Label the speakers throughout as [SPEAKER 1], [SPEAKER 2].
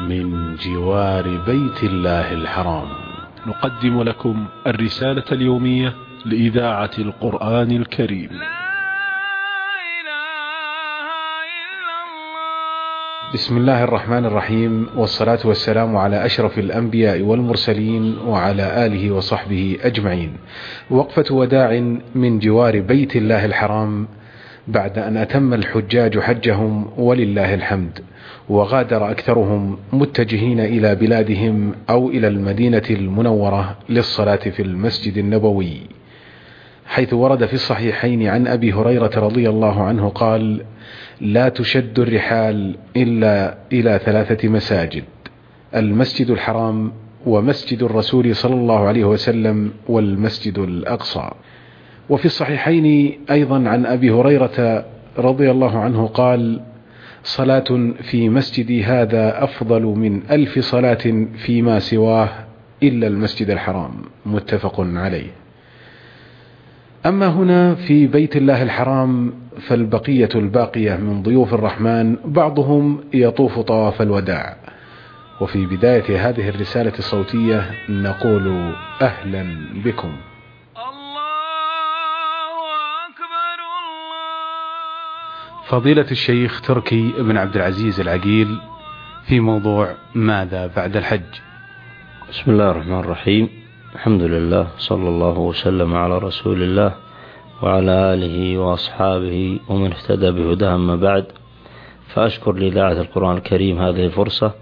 [SPEAKER 1] من جوار بيت الله الحرام.
[SPEAKER 2] نقدم لكم الرسالة اليومية لإذاعة القرآن الكريم.
[SPEAKER 1] بسم الله الرحمن الرحيم والصلاة والسلام على أشرف الأنبياء والمرسلين وعلى آله وصحبه أجمعين. وقفة وداع من جوار بيت الله الحرام بعد أن أتم الحجاج حجهم ولله الحمد وغادر أكثرهم متجهين إلى بلادهم أو إلى المدينة المنورة للصلاة في المسجد النبوي. حيث ورد في الصحيحين عن أبي هريرة رضي الله عنه قال لا تشد الرحال إلا إلى ثلاثة مساجد المسجد الحرام ومسجد الرسول صلى الله عليه وسلم والمسجد الأقصى. وفي الصحيحين أيضا عن أبي هريرة رضي الله عنه قال صلاة في مسجدي هذا أفضل من ألف صلاة فيما سواه إلا المسجد الحرام. متفق عليه. أما هنا في بيت الله الحرام فالبقية الباقية من ضيوف الرحمن بعضهم يطوف طواف الوداع. وفي بداية هذه الرسالة الصوتية نقول أهلا بكم. فضيلة الشيخ تركي بن عبد العزيز العقيل في موضوع ماذا بعد الحج؟
[SPEAKER 3] بسم الله الرحمن الرحيم. الحمد لله صلى الله وسلم على رسول الله وعلى آله وأصحابه ومن اهتدى بهداه أما بعد. فأشكر لإذاعة القرآن الكريم هذه الفرصة.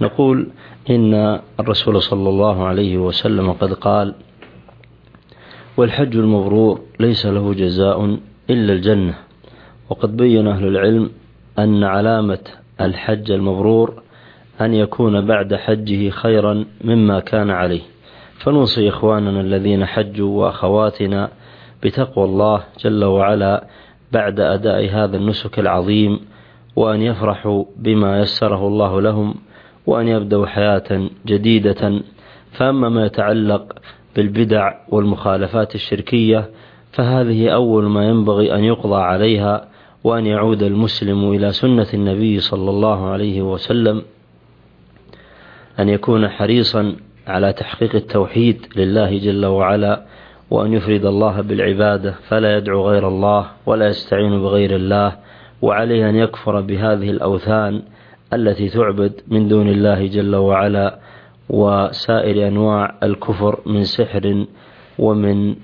[SPEAKER 3] نقول إن الرسول صلى الله عليه وسلم قد قال والحج المبرور ليس له جزاء إلا الجنة. وقد بين أهل العلم أن علامة الحج المبرور أن يكون بعد حجه خيرا مما كان عليه. فنوصي إخواننا الذين حجوا وأخواتنا بتقوى الله جل وعلا بعد أداء هذا النسك العظيم وأن يفرحوا بما يسره الله لهم وأن يبدأوا حياة جديدة. فأما ما يتعلق بالبدع والمخالفات الشركية فهذه أول ما ينبغي أن يقضى عليها وأن يعود المسلم إلى سنة النبي صلى الله عليه وسلم أن يكون حريصا على تحقيق التوحيد لله جل وعلا وأن يفرد الله بالعبادة فلا يدعو غير الله ولا يستعين بغير الله وعليه أن يكفر بهذه الأوثان التي تعبد من دون الله جل وعلا وسائر أنواع الكفر من سحر ومن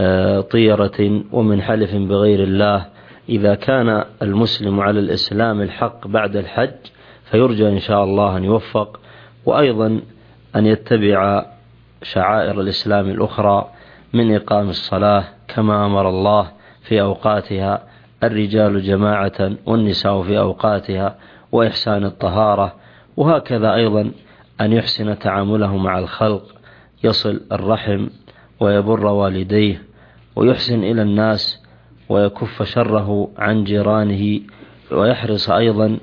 [SPEAKER 3] آه، طيرة ومن حلف بغير الله إذا كان المسلم على الإسلام الحق بعد الحج فيرجى إن شاء الله أن يوفق وأيضا أن يتبع شعائر الإسلام الأخرى من إقام الصلاة كما أمر الله في أوقاتها الرجال جماعة والنساء في أوقاتها وإحسان الطهارة وهكذا أيضا أن يحسن تعامله مع الخلق يصل الرحم ويبر والديه ويحسن إلى الناس ويكف شره عن جيرانه ويحرص أيضا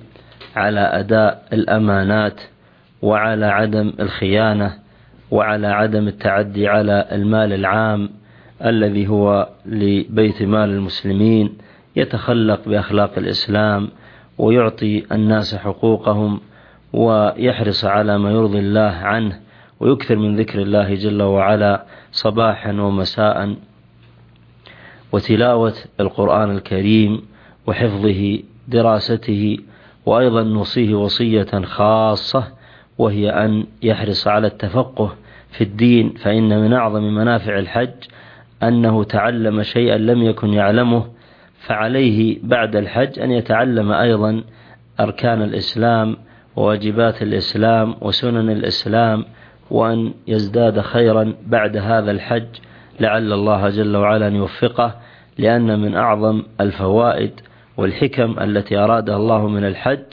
[SPEAKER 3] على أداء الأمانات وعلى عدم الخيانة وعلى عدم التعدي على المال العام الذي هو لبيت مال المسلمين يتخلق بأخلاق الإسلام ويعطي الناس حقوقهم ويحرص على ما يرضي الله عنه ويكثر من ذكر الله جل وعلا صباحا ومساء. وتلاوة القرآن الكريم وحفظه دراسته وأيضا نوصيه وصية خاصة وهي أن يحرص على التفقه في الدين فإن من أعظم منافع الحج أنه تعلم شيئا لم يكن يعلمه فعليه بعد الحج أن يتعلم أيضا أركان الإسلام وواجبات الإسلام وسنن الإسلام وأن يزداد خيرا بعد هذا الحج لعل الله جل وعلا أن يوفقه لأن من أعظم الفوائد والحكم التي أرادها الله من الحج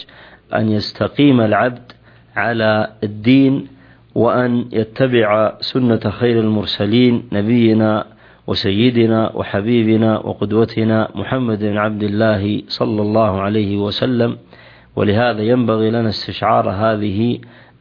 [SPEAKER 3] أن يستقيم العبد على الدين وأن يتبع سنة خير المرسلين نبينا وسيدنا وحبيبنا وقدوتنا محمد بن عبد الله صلى الله عليه وسلم. ولهذا ينبغي لنا استشعار هذه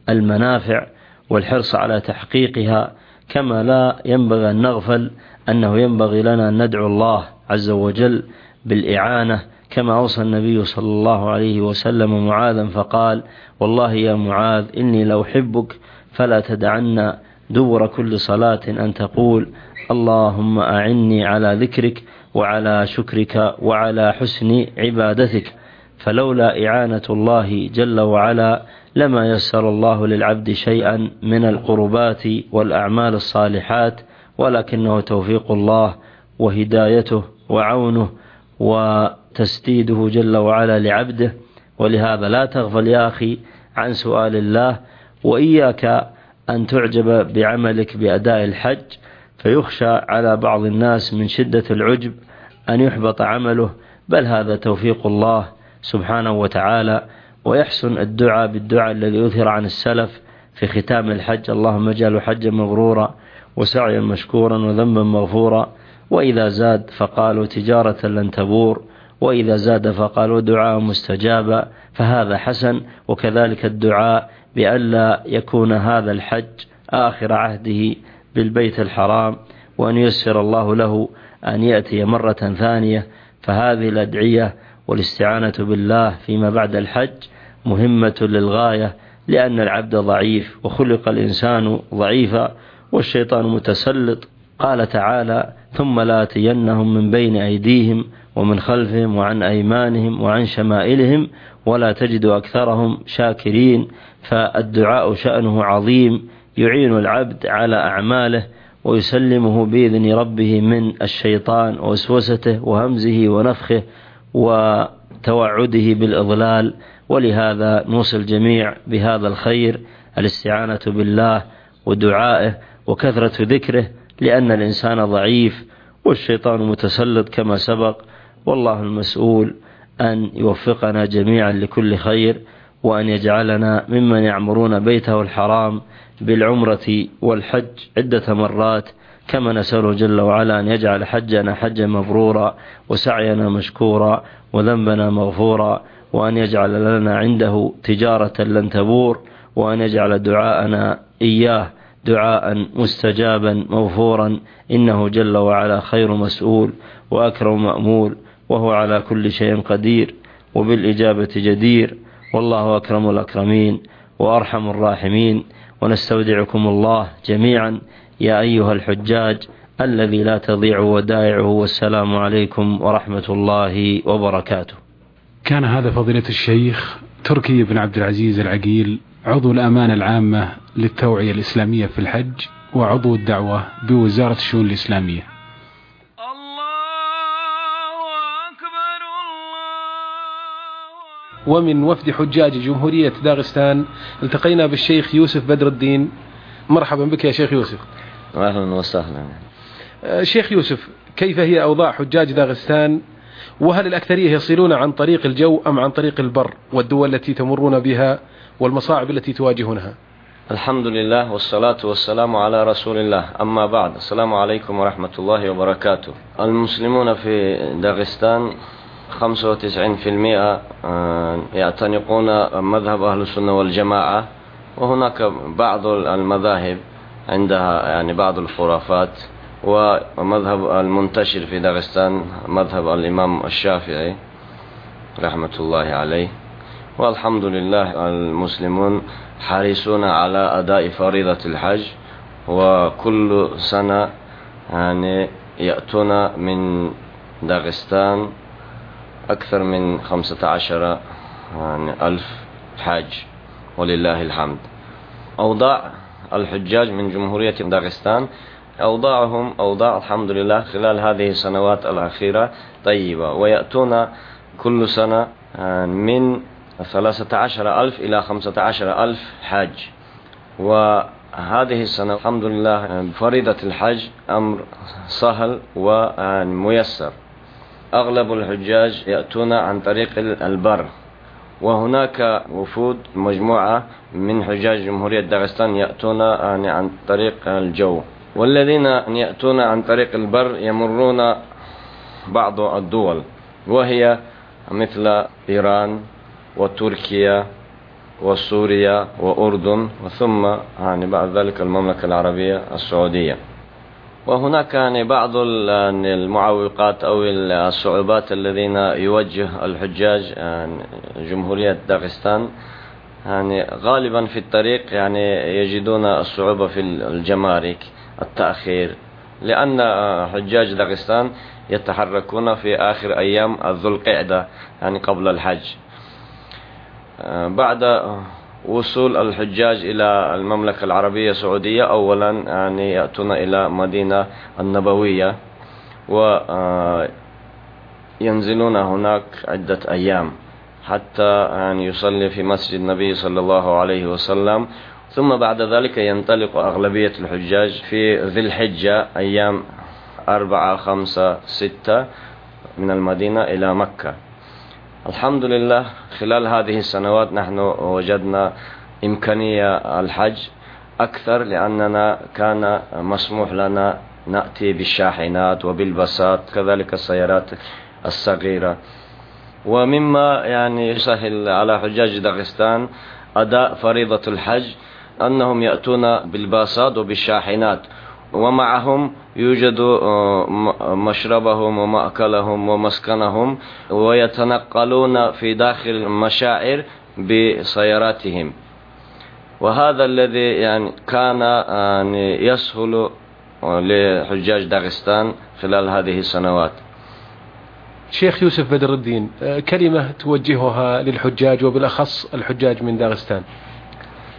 [SPEAKER 3] المنافع والحرص على تحقيقها كما لا ينبغي أن نغفل أنه ينبغي لنا أن ندعو الله عز وجل بالإعانة كما أوصى النبي صلى الله عليه وسلم معاذا فقال والله يا معاذ إني لأحبك فلا تدعن دور كل صلاة أن تقول اللهم أعني على ذكرك وعلى شكرك وعلى حسن عبادتك فلولا إعانة الله جل وعلا لما يسر الله للعبد شيئا من القربات والأعمال الصالحات ولكنه توفيق الله وهدايته وعونه وتسديده جل وعلا لعبده. ولهذا لا تغفل يا أخي عن سؤال الله وإياك أن تعجب بعملك بأداء الحج فيخشى على بعض الناس من شدة العجب أن يحبط عمله. بل هذا توفيق الله سبحانه وتعالى. ويحسن الدعاء بالدعاء الذي يظهر عن السلف في ختام الحج. اللهم اجعله حجا مغرورا وسعيا مشكورا وذنبا مغفورا. وإذا زاد فقالوا تجارة لن تبور. وإذا زاد فقالوا دعاء مستجابا. فهذا حسن. وكذلك الدعاء بألا يكون هذا الحج آخر عهده بالبيت الحرام. وأن ييسر الله له أن يأتي مرة ثانية. فهذه الأدعية والاستعانة بالله فيما بعد الحج مهمة للغاية لأن العبد ضعيف وخلق الإنسان ضعيفا والشيطان متسلط. قال تعالى ثم لآتينهم من بين أيديهم ومن خلفهم وعن أيمانهم وعن شمائلهم ولا تجد أكثرهم شاكرين. فالدعاء شأنه عظيم يعين العبد على أعماله ويسلمه بإذن ربه من الشيطان ووسوسته وهمزه ونفخه وتوعده بالإضلال. ولهذا نوصي الجميع بهذا الخير الاستعانة بالله ودعائه وكثرة ذكره لأن الإنسان ضعيف والشيطان متسلط كما سبق. والله المسؤول أن يوفقنا جميعا لكل خير وأن يجعلنا ممن يعمرون بيته الحرام بالعمرة والحج عدة مرات. كما نسأله جل وعلا أن يجعل حجنا حجا مبرورا وسعينا مشكورا وذنبنا مغفورا. وأن يجعل لنا عنده تجارة لن تبور وأن يجعل دعاءنا إياه دعاء مستجابا مغفورا إنه جل وعلا خير مسؤول وأكرم مأمول وهو على كل شيء قدير وبالإجابة جدير والله أكرم الأكرمين وأرحم الراحمين ونستودعكم الله جميعا يا أيها الحجاج الذي لا تضيع ودائعه والسلام عليكم ورحمة الله وبركاته.
[SPEAKER 1] كان هذا فضيلة الشيخ تركي بن عبد العزيز العقيل عضو الأمانة العامة للتوعية الإسلامية في الحج وعضو الدعوة بوزارة الشؤون الإسلامية. ومن وفد حجاج جمهورية داغستان التقينا بالشيخ يوسف بدر الدين. مرحبا بك يا شيخ يوسف.
[SPEAKER 3] أهلا وسهلا.
[SPEAKER 1] شيخ يوسف كيف هي أوضاع حجاج داغستان؟ وهل الأكثرية يصلون عن طريق الجو أم عن طريق البر والدول التي تمرون بها والمصاعب التي تواجهونها؟
[SPEAKER 3] الحمد لله والصلاة والسلام على رسول الله. أما بعد السلام عليكم ورحمة الله وبركاته. المسلمون في داغستان 95% يعتنقون مذهب أهل السنة والجماعة وهناك بعض المذاهب عندها يعني بعض الخرافات. ومذهب المنتشر في داغستان مذهب الإمام الشافعي رحمة الله عليه. والحمد لله المسلمون حريصون على أداء فريضة الحج وكل سنة يعني يأتون من داغستان أكثر من خمسة عشر يعني ألف حاج. ولله الحمد. أوضاع الحجاج من جمهورية داغستان أوضاعهم أوضاع الحمد لله خلال هذه السنوات الأخيرة طيبة. ويأتون كل سنة من ثلاثة عشر ألف إلى خمسة عشر ألف حاج. وهذه السنة الحمد لله فريضة الحج أمر سهل وميسر. أغلب الحجاج يأتون عن طريق البر. وهناك وفود مجموعة من حجاج جمهورية داغستان يأتون يعني عن طريق الجو. والذين يأتون عن طريق البر يمرون بعض الدول وهي مثل إيران وتركيا وسوريا وأردن وثم يعني بعد ذلك المملكة العربية السعودية.
[SPEAKER 4] وهناك يعني بعض يعني المعوقات أو الصعوبات الذين يوجه الحجاج يعني جمهورية داغستان يعني غالبا في الطريق يعني يجدون الصعوبة في الجمارك. التأخير. لأن حجاج داغستان يتحركون في آخر أيام ذو القعدة يعني قبل الحج. بعد وصول الحجاج إلى المملكة العربية السعودية أولا يعني يأتون إلى مدينة النبوية وينزلون هناك عدة أيام حتى يعني يصلي في مسجد النبي صلى الله عليه وسلم ثم بعد ذلك ينطلق أغلبية الحجاج في ذي الحجة أيام أربعة خمسة ستة من المدينة إلى مكة. الحمد لله خلال هذه السنوات نحن وجدنا إمكانية الحج أكثر لأننا كان مسموح لنا نأتي بالشاحنات وبالبسات كذلك السيارات الصغيرة. ومما يعني يسهل على حجاج داغستان أداء فريضة الحج أنهم يأتون بالباصات وبالشاحنات ومعهم يوجد آه، مشربهم ومأكلهم ومسكنهم ويتنقلون في داخل المشاعر بسياراتهم. وهذا الذي يعني كان يعني يسهل لحجاج داغستان خلال هذه السنوات.
[SPEAKER 1] شيخ يوسف بدر الدين آه، كلمة توجهها للحجاج وبالأخص الحجاج من داغستان.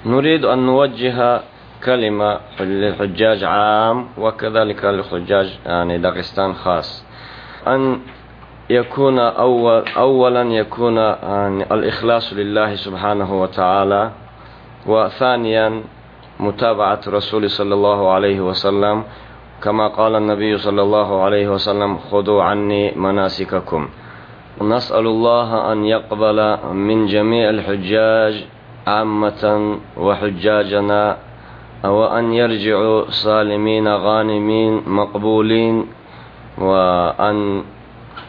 [SPEAKER 4] نريد أن نوجه كلمة للحجاج عام وكذلك للحجاج يعني داغستان خاص. أن يكون أول أولا يكون يعني الإخلاص لله سبحانه وتعالى وثانيا متابعة رسول صلى الله عليه وسلم. كما قال النبي صلى الله عليه وسلم خذوا عني مناسككم. نسأل الله أن يقبل من جميع الحجاج عامة وحجاجنا وأن يرجعوا سالمين غانمين مقبولين وأن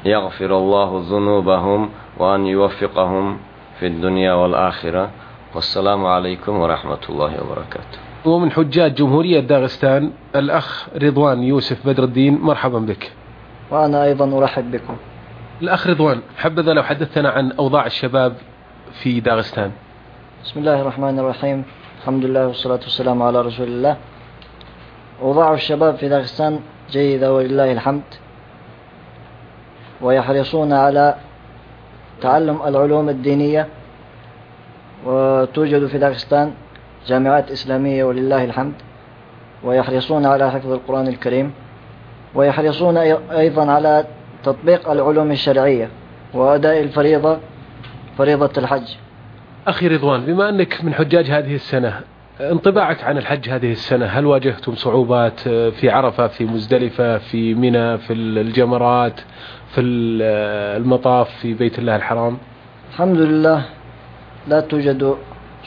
[SPEAKER 4] يغفر الله ذنوبهم وأن يوفقهم في الدنيا والآخرة. والسلام عليكم ورحمة الله وبركاته.
[SPEAKER 1] ومن حجاج جمهورية داغستان الأخ رضوان يوسف بدر الدين مرحبا بك.
[SPEAKER 5] وأنا أيضا أرحب بكم.
[SPEAKER 1] الأخ رضوان حبذا لو حدثنا عن أوضاع الشباب في داغستان.
[SPEAKER 5] بسم الله الرحمن الرحيم الحمد لله والصلاة والسلام على رسول الله أوضاع الشباب في داغستان جيدة ولله الحمد ويحرصون على تعلم العلوم الدينية وتوجد في داغستان جامعات إسلامية ولله الحمد ويحرصون على حفظ القرآن الكريم ويحرصون أيضا على تطبيق العلوم الشرعية وأداء الفريضة فريضة الحج
[SPEAKER 1] أخي رضوان بما أنك من حجاج هذه السنة انطباعك عن الحج هذه السنة هل واجهتم صعوبات في عرفة في مزدلفة في منى في الجمرات في المطاف في بيت الله الحرام؟
[SPEAKER 5] الحمد لله لا توجد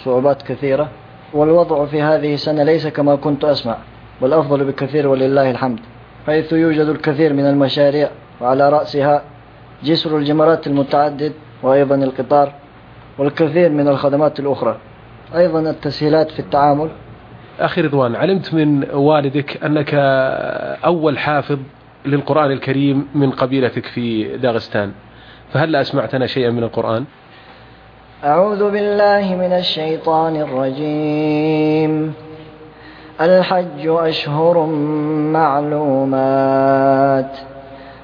[SPEAKER 5] صعوبات كثيرة والوضع في هذه السنة ليس كما كنت أسمع بل أفضل بكثير ولله الحمد حيث يوجد الكثير من المشاريع وعلى رأسها جسر الجمرات المتعدد وأيضا القطار والكثير من الخدمات الأخرى. أيضا التسهيلات في التعامل.
[SPEAKER 1] أخي رضوان علمت من والدك أنك أول حافظ للقرآن الكريم من قبيلتك في داغستان. فهل أسمعتنا شيئا من القرآن؟
[SPEAKER 5] أعوذ بالله من الشيطان الرجيم. الحج أشهر معلومات.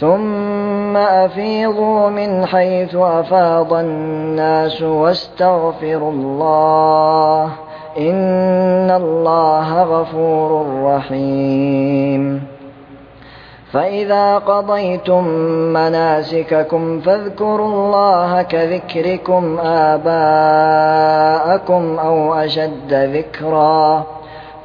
[SPEAKER 5] ثم أفيضوا من حيث أفاض الناس واستغفروا الله إن الله غفور رحيم. فإذا قضيتم مناسككم فاذكروا الله كذكركم آباءكم أو أشد ذكرًا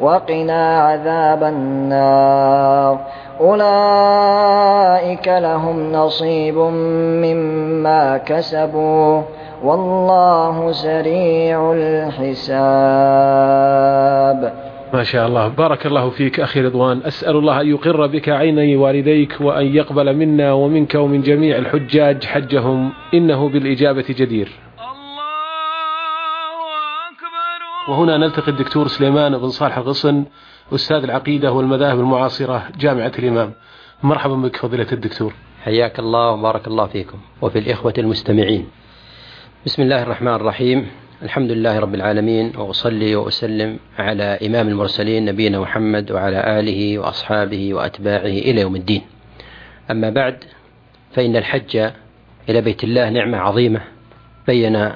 [SPEAKER 5] وقنا عذاب النار. أولئك لهم نصيب مما كسبوا. والله سريع الحساب.
[SPEAKER 1] ما شاء الله. بارك الله فيك أخي رضوان. أسأل الله أن يقر بك عيني والديك وأن يقبل منا ومنك ومن جميع الحجاج حجهم. إنه بالإجابة جدير. وهنا نلتقي الدكتور سليمان بن صالح الغصن أستاذ العقيدة والمذاهب المعاصرة جامعة الإمام. مرحبا بك فضيلة الدكتور.
[SPEAKER 6] حياك الله وبارك الله فيكم وفي الإخوة المستمعين. بسم الله الرحمن الرحيم. الحمد لله رب العالمين وأصلي وأسلم على إمام المرسلين نبينا محمد وعلى آله وأصحابه وأتباعه إلى يوم الدين. أما بعد فإن الحج إلى بيت الله نعمة عظيمة بين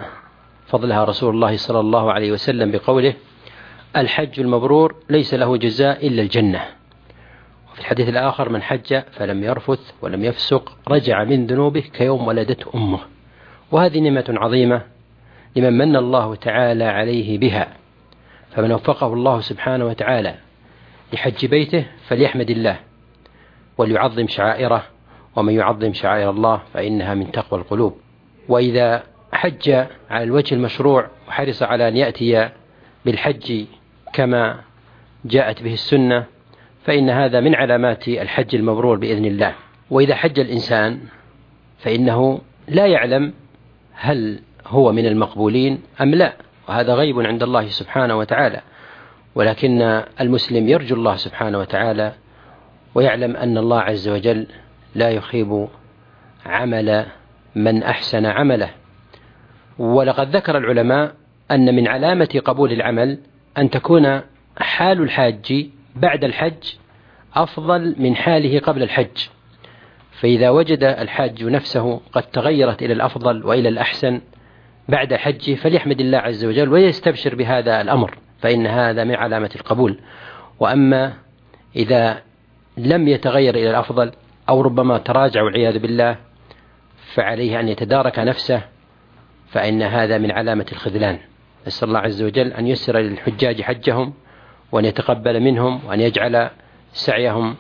[SPEAKER 6] فضلها رسول الله صلى الله عليه وسلم بقوله الحج المبرور ليس له جزاء إلا الجنة. وفي الحديث الآخر من حج فلم يرفث ولم يفسق رجع من ذنوبه كيوم ولدته أمه. وهذه نعمة عظيمة لمن من الله تعالى عليه بها. فمن وفقه الله سبحانه وتعالى لحج بيته فليحمد الله وليعظم شعائره. ومن يعظم شعائر الله فإنها من تقوى القلوب. وإذا حج على الوجه المشروع وحرص على أن يأتي بالحج كما جاءت به السنة فإن هذا من علامات الحج المبرور بإذن الله. وإذا حج الإنسان فإنه لا يعلم هل هو من المقبولين أم لا وهذا غيب عند الله سبحانه وتعالى. ولكن المسلم يرجو الله سبحانه وتعالى ويعلم أن الله عز وجل لا يخيب عمل من أحسن عمله. ولقد ذكر العلماء أن من علامة قبول العمل أن تكون حال الحاج بعد الحج أفضل من حاله قبل الحج. فإذا وجد الحاج نفسه قد تغيرت إلى الأفضل وإلى الأحسن بعد حجه فليحمد الله عز وجل ويستبشر بهذا الأمر فإن هذا من علامة القبول. وأما إذا لم يتغير إلى الأفضل أو ربما تراجع والعياذ بالله فعليه أن يتدارك نفسه فإن هذا من علامة الخذلان. نسأل الله عز وجل أن يسر للحجاج حجهم وأن يتقبل منهم وأن يجعل سعيهم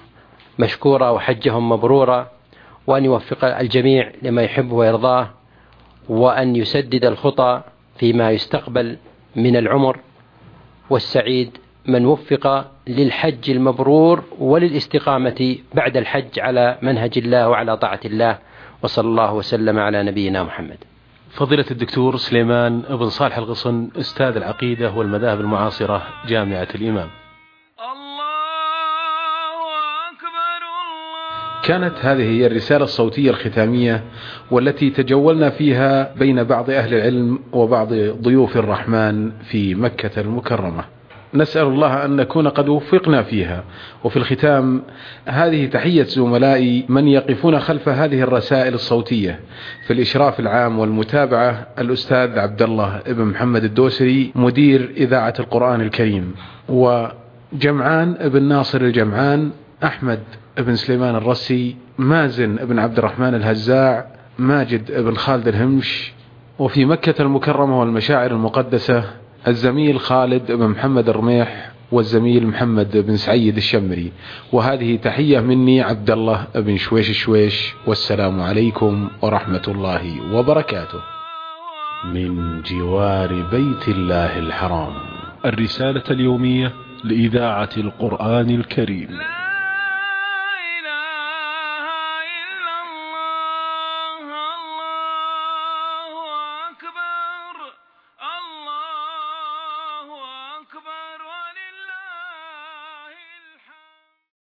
[SPEAKER 6] مشكورا وحجهم مبرورا وأن يوفق الجميع لما يحبه ويرضاه وأن يسدد الخطى فيما يستقبل من العمر. والسعيد من وفق للحج المبرور وللاستقامة بعد الحج على منهج الله وعلى طاعة الله. وصلى الله وسلم على نبينا محمد.
[SPEAKER 1] فضيلة الدكتور سليمان بن صالح الغصن أستاذ العقيدة والمذاهب المعاصرة جامعة الإمام. كانت هذه هي الرسالة الصوتية الختامية والتي تجولنا فيها بين بعض أهل العلم وبعض ضيوف الرحمن في مكة المكرمة. نسأل الله أن نكون قد وفقنا فيها. وفي الختام هذه تحية زملائي من يقفون خلف هذه الرسائل الصوتية. في الإشراف العام والمتابعة الأستاذ عبد الله بن محمد الدوسري مدير إذاعة القرآن الكريم. وجمعان بن ناصر الجمعان أحمد بن سليمان الرسي مازن بن عبد الرحمن الهزاع ماجد بن خالد الهمش. وفي مكة المكرمة والمشاعر المقدسة الزميل خالد بن محمد الرميح والزميل محمد بن سعيد الشمري. وهذه تحية مني عبد الله بن شويش شويش والسلام عليكم ورحمة الله وبركاته. من جوار بيت الله الحرام.
[SPEAKER 2] الرسالة اليومية لإذاعة القرآن الكريم.